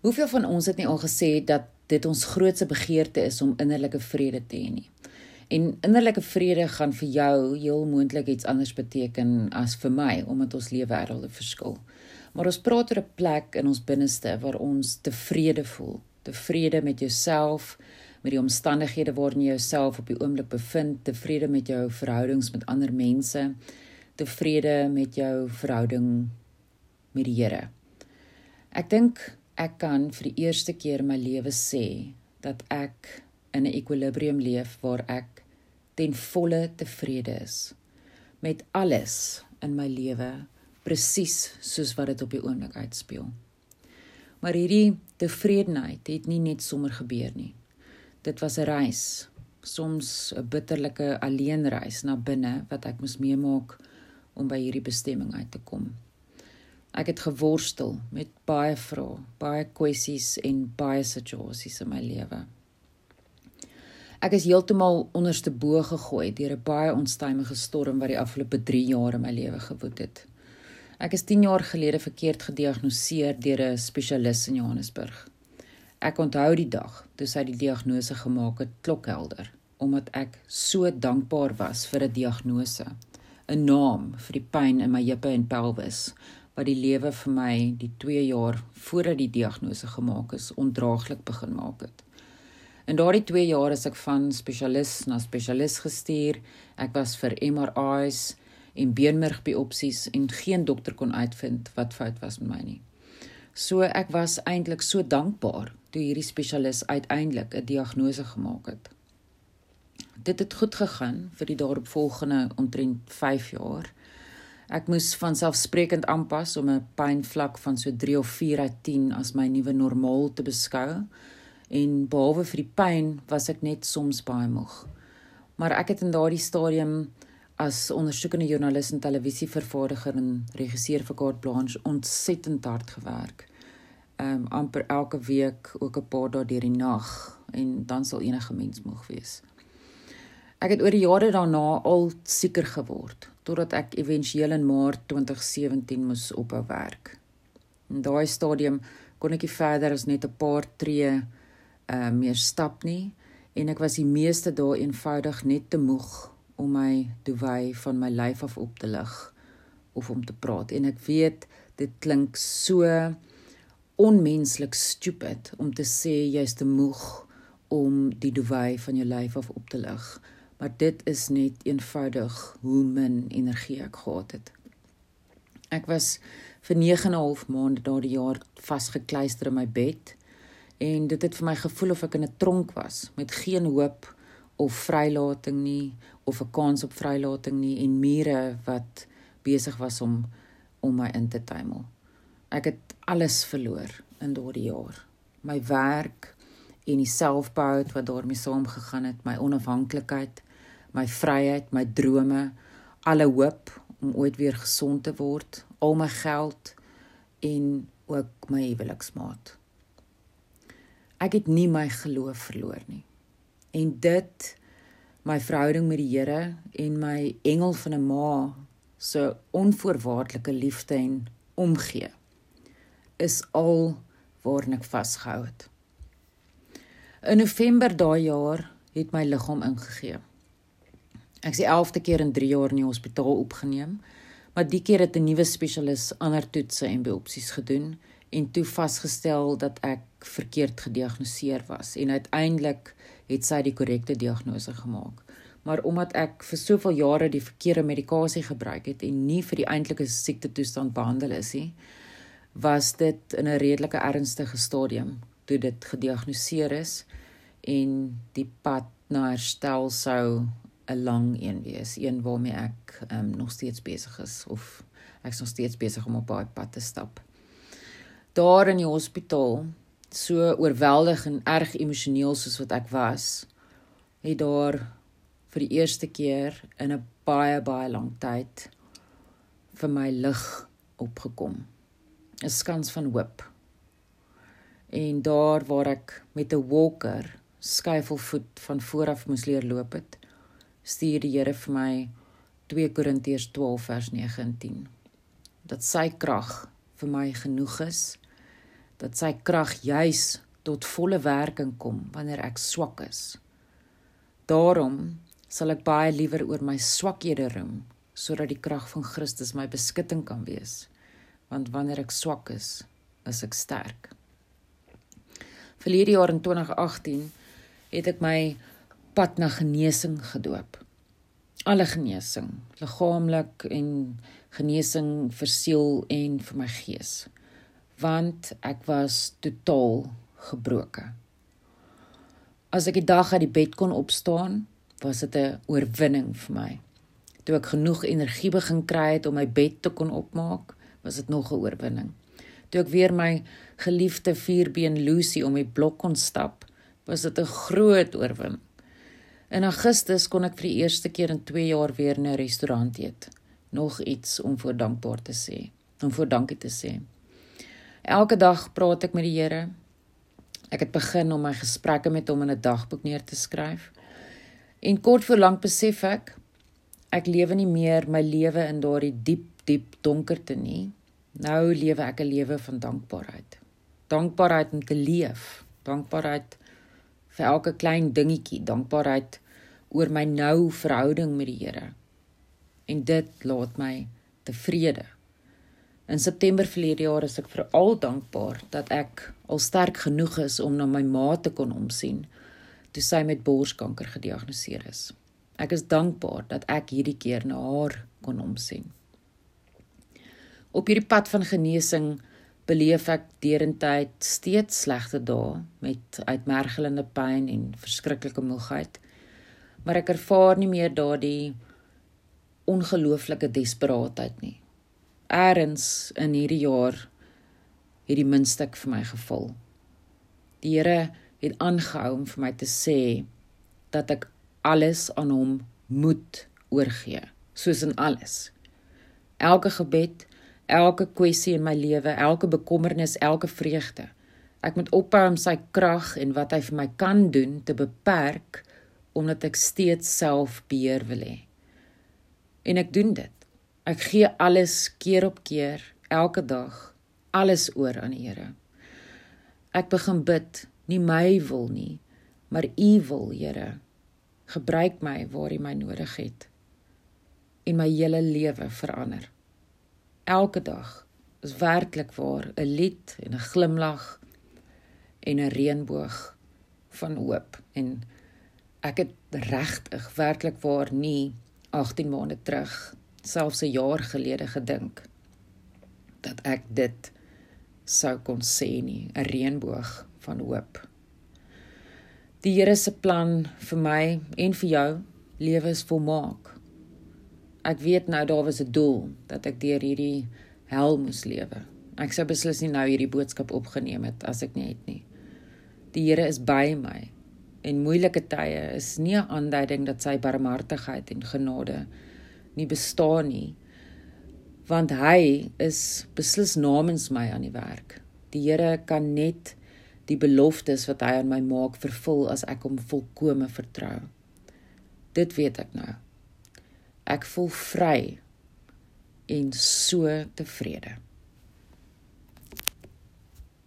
Hoeveel van ons het nie al gesê dat dit ons grootste begeerte is om innerlike vrede te hê nie? En innerlike vrede gaan vir jou heel moontlik iets anders beteken as vir my omdat ons lewe wêrelde verskil. Maar ons praat oor 'n plek in ons binneste waar ons tevrede voel, tevrede met jouself, met die omstandighede waarin jy jouself op die oomblik bevind, tevrede met jou verhoudings met ander mense, tevrede met jou verhouding met die Here. Ek dink ek kan vir die eerste keer in my lewe sê dat ek in 'n ekwilibrium leef waar ek ten volle tevrede is met alles in my lewe presies soos wat dit op die oomblik uitspeel. Maar hierdie tevredenheid het nie net sommer gebeur nie. Dit was 'n reis, soms 'n bitterlike alleenreis na binne wat ek moes meemaak om by hierdie bestemming uit te kom. Ek het geworstel met baie vrae, baie kwessies en baie situasies in my lewe. Ek is heeltemal onderste bo gegooi deur 'n baie onstuimige storm wat die afgelope 3 jaar in my lewe gewoed het. Ek is 10 jaar gelede verkeerd gediagnoseer deur 'n spesialis in Johannesburg. Ek onthou die dag toe sy die diagnose gemaak het klokhelder, omdat ek so dankbaar was vir 'n diagnose, 'n naam vir die pyn in my heupe en pelvis wat die lewe vir my die 2 jaar voordat die diagnose gemaak is ondraaglik begin maak het. In daardie 2 jaar is ek van spesialis na spesialis gestuur. Ek was vir MRI's en beenmergbiopsies en geen dokter kon uitvind wat fout was met my nie. So ek was eintlik so dankbaar toe hierdie spesialis uiteindelik 'n diagnose gemaak het. Dit het goed gegaan vir die daaropvolgende omtrent 5 jaar. Ek moes van selfsprekend aanpas om 'n pynvlak van so 3 of 4 uit 10 as my nuwe normaal te beskou en behalwe vir die pyn was ek net soms baie moeg. Maar ek het in daardie stadium as ondersoekende joernalis en televisievervaardiger en regisseur vir Carte Blanche ontsettend hard gewerk. Ehm um, amper elke week ook 'n paar dae deur die nag en dan sal enige mens moeg wees. Ek het oor die jare daarna al seker geword totdat ek éventueel in Maart 2017 moes ophou werk. In daai stadium kon ek nie verder as net 'n paar tree uh meer stap nie en ek was die meeste dae eenvoudig net te moeg om my duwy van my lyf af op te lig of om te praat en ek weet dit klink so onmenslik stupid om te sê jy's te moeg om die duwy van jou lyf af op te lig maar dit is net eenvoudig hoe min energie ek gehad het ek was vir 9 en 'n half maande daardie jaar vasgekluister in my bed en dit het vir my gevoel of ek in 'n tronk was met geen hoop of vrylating nie of 'n kans op vrylating nie en mure wat besig was om om my in te tuimel. Ek het alles verloor in daardie jaar. My werk en die selfbou wat daarmee saamgegaan het, my onafhanklikheid, my vryheid, my drome, alle hoop om ooit weer gesond te word, al my geld en ook my huweliksmaat ek het nie my geloof verloor nie. En dit my verhouding met die Here en my engel van 'n ma se so onvoorwaardelike liefde en omgee is al waarna ek vasgehou het. In November daai jaar het my liggaam ingegee. Ek is die 11de keer in 3 jaar in die hospitaal opgeneem, maar die keer het 'n nuwe spesialis ander toetse en biopsies gedoen en toe vasgestel dat ek verkeerd gediagnoseer was en uiteindelik het sy die korrekte diagnose gemaak. Maar omdat ek vir soveel jare die verkeerde medikasie gebruik het en nie vir die eintlike siekte toestand behandel is nie, was dit in 'n redelike ernstige stadium toe dit gediagnoseer is en die pad na herstel sou 'n lang een wees, een waarmee ek um, nog steeds besig is of ek is nog steeds besig om op daai pad te stap daar in die hospitaal so oorweldig en erg emosioneel soos wat ek was, het daar vir die eerste keer in 'n baie baie lang tyd vir my lig opgekom. 'n Skans van hoop. En daar waar ek met 'n walker skuifelvoet van vooraf moes leer loop het, stuur die Here vir my 2 Korintiërs 12 vers 9 en 10. Dat sy krag vir my genoeg is dat sy krag juis tot volle werking kom wanneer ek swak is. Daarom sal ek baie liewer oor my swakhede roem sodat die krag van Christus my beskutting kan wees. Want wanneer ek swak is, is ek sterk. Verlede jaar in 2018 het ek my pad na genesing gedoop. Alle genesing, liggaamlik en genesing vir siel en vir my gees. Want ek was totaal gebroken. As ek die dag uit die bed kon opstaan, was dit 'n oorwinning vir my. Toe ek genoeg energie begin kry het om my bed te kon opmaak, was dit nog 'n oorwinning. Toe ek weer my geliefde vierbeen Lucy om die blok kon stap, was dit 'n groot oorwinning. In Augustus kon ek vir die eerste keer in 2 jaar weer in 'n restaurant eet. Nog iets om voor dankbaar te sê, om voor dankie te sê. Elke dag praat ek met die Here. Ek het begin om my gesprekke met hom in 'n dagboek neer te skryf. En kort voor lank besef ek ek lewe nie meer my lewe in daardie diep, diep donkerte nie. Nou lewe ek 'n lewe van dankbaarheid. Dankbaarheid om te leef, dankbaarheid vir elke klein dingetjie, dankbaarheid oor my nou verhouding met die Here. En dit laat my tevrede. In September verlede jaar is ek veral dankbaar dat ek al sterk genoeg is om na my ma te kon omsien toe sy met borskanker gediagnoseer is. Ek is dankbaar dat ek hierdie keer na haar kon omsien. Op hierdie pad van genesing beleef ek derentyd steeds slegte dae met uitmergelende pyn en verskriklike moegheid. Maar ek ervaar nie meer daardie ongelooflike desperaatheid nie eers in hierdie jaar het die muntstuk vir my geval. Die Here het aangehou om vir my te sê dat ek alles aan hom moet oorgee, soos in alles. Elke gebed, elke kwessie in my lewe, elke bekommernis, elke vreugde. Ek moet ophou om sy krag en wat hy vir my kan doen te beperk omdat ek steeds self beheer wil hê. En ek doen dit. Ek gee alles keer op keer, elke dag, alles oor aan die Here. Ek begin bid, nie my wil nie, maar U wil, Here. Gebruik my waar U my nodig het en my hele lewe verander. Elke dag is werklik waar 'n lied en 'n glimlag en 'n reënboog van hoop en ek het regtig werklik waar nie 18 maande terug selfs 'n jaar gelede gedink dat ek dit sou kon sê nie 'n reënboog van hoop. Die Here se plan vir my en vir jou lewe is volmaak. Ek weet nou daar was 'n doel dat ek deur hierdie hel moes lewe. Ek sou beslis nie nou hierdie boodskap opgeneem het as ek nie het nie. Die Here is by my en moeilike tye is nie 'n aanduiding dat sy barmhartigheid en genade nie bestaan nie want hy is beslis namens my aan die werk. Die Here kan net die beloftes wat hy aan my maak vervul as ek hom volkome vertrou. Dit weet ek nou. Ek voel vry en so tevrede.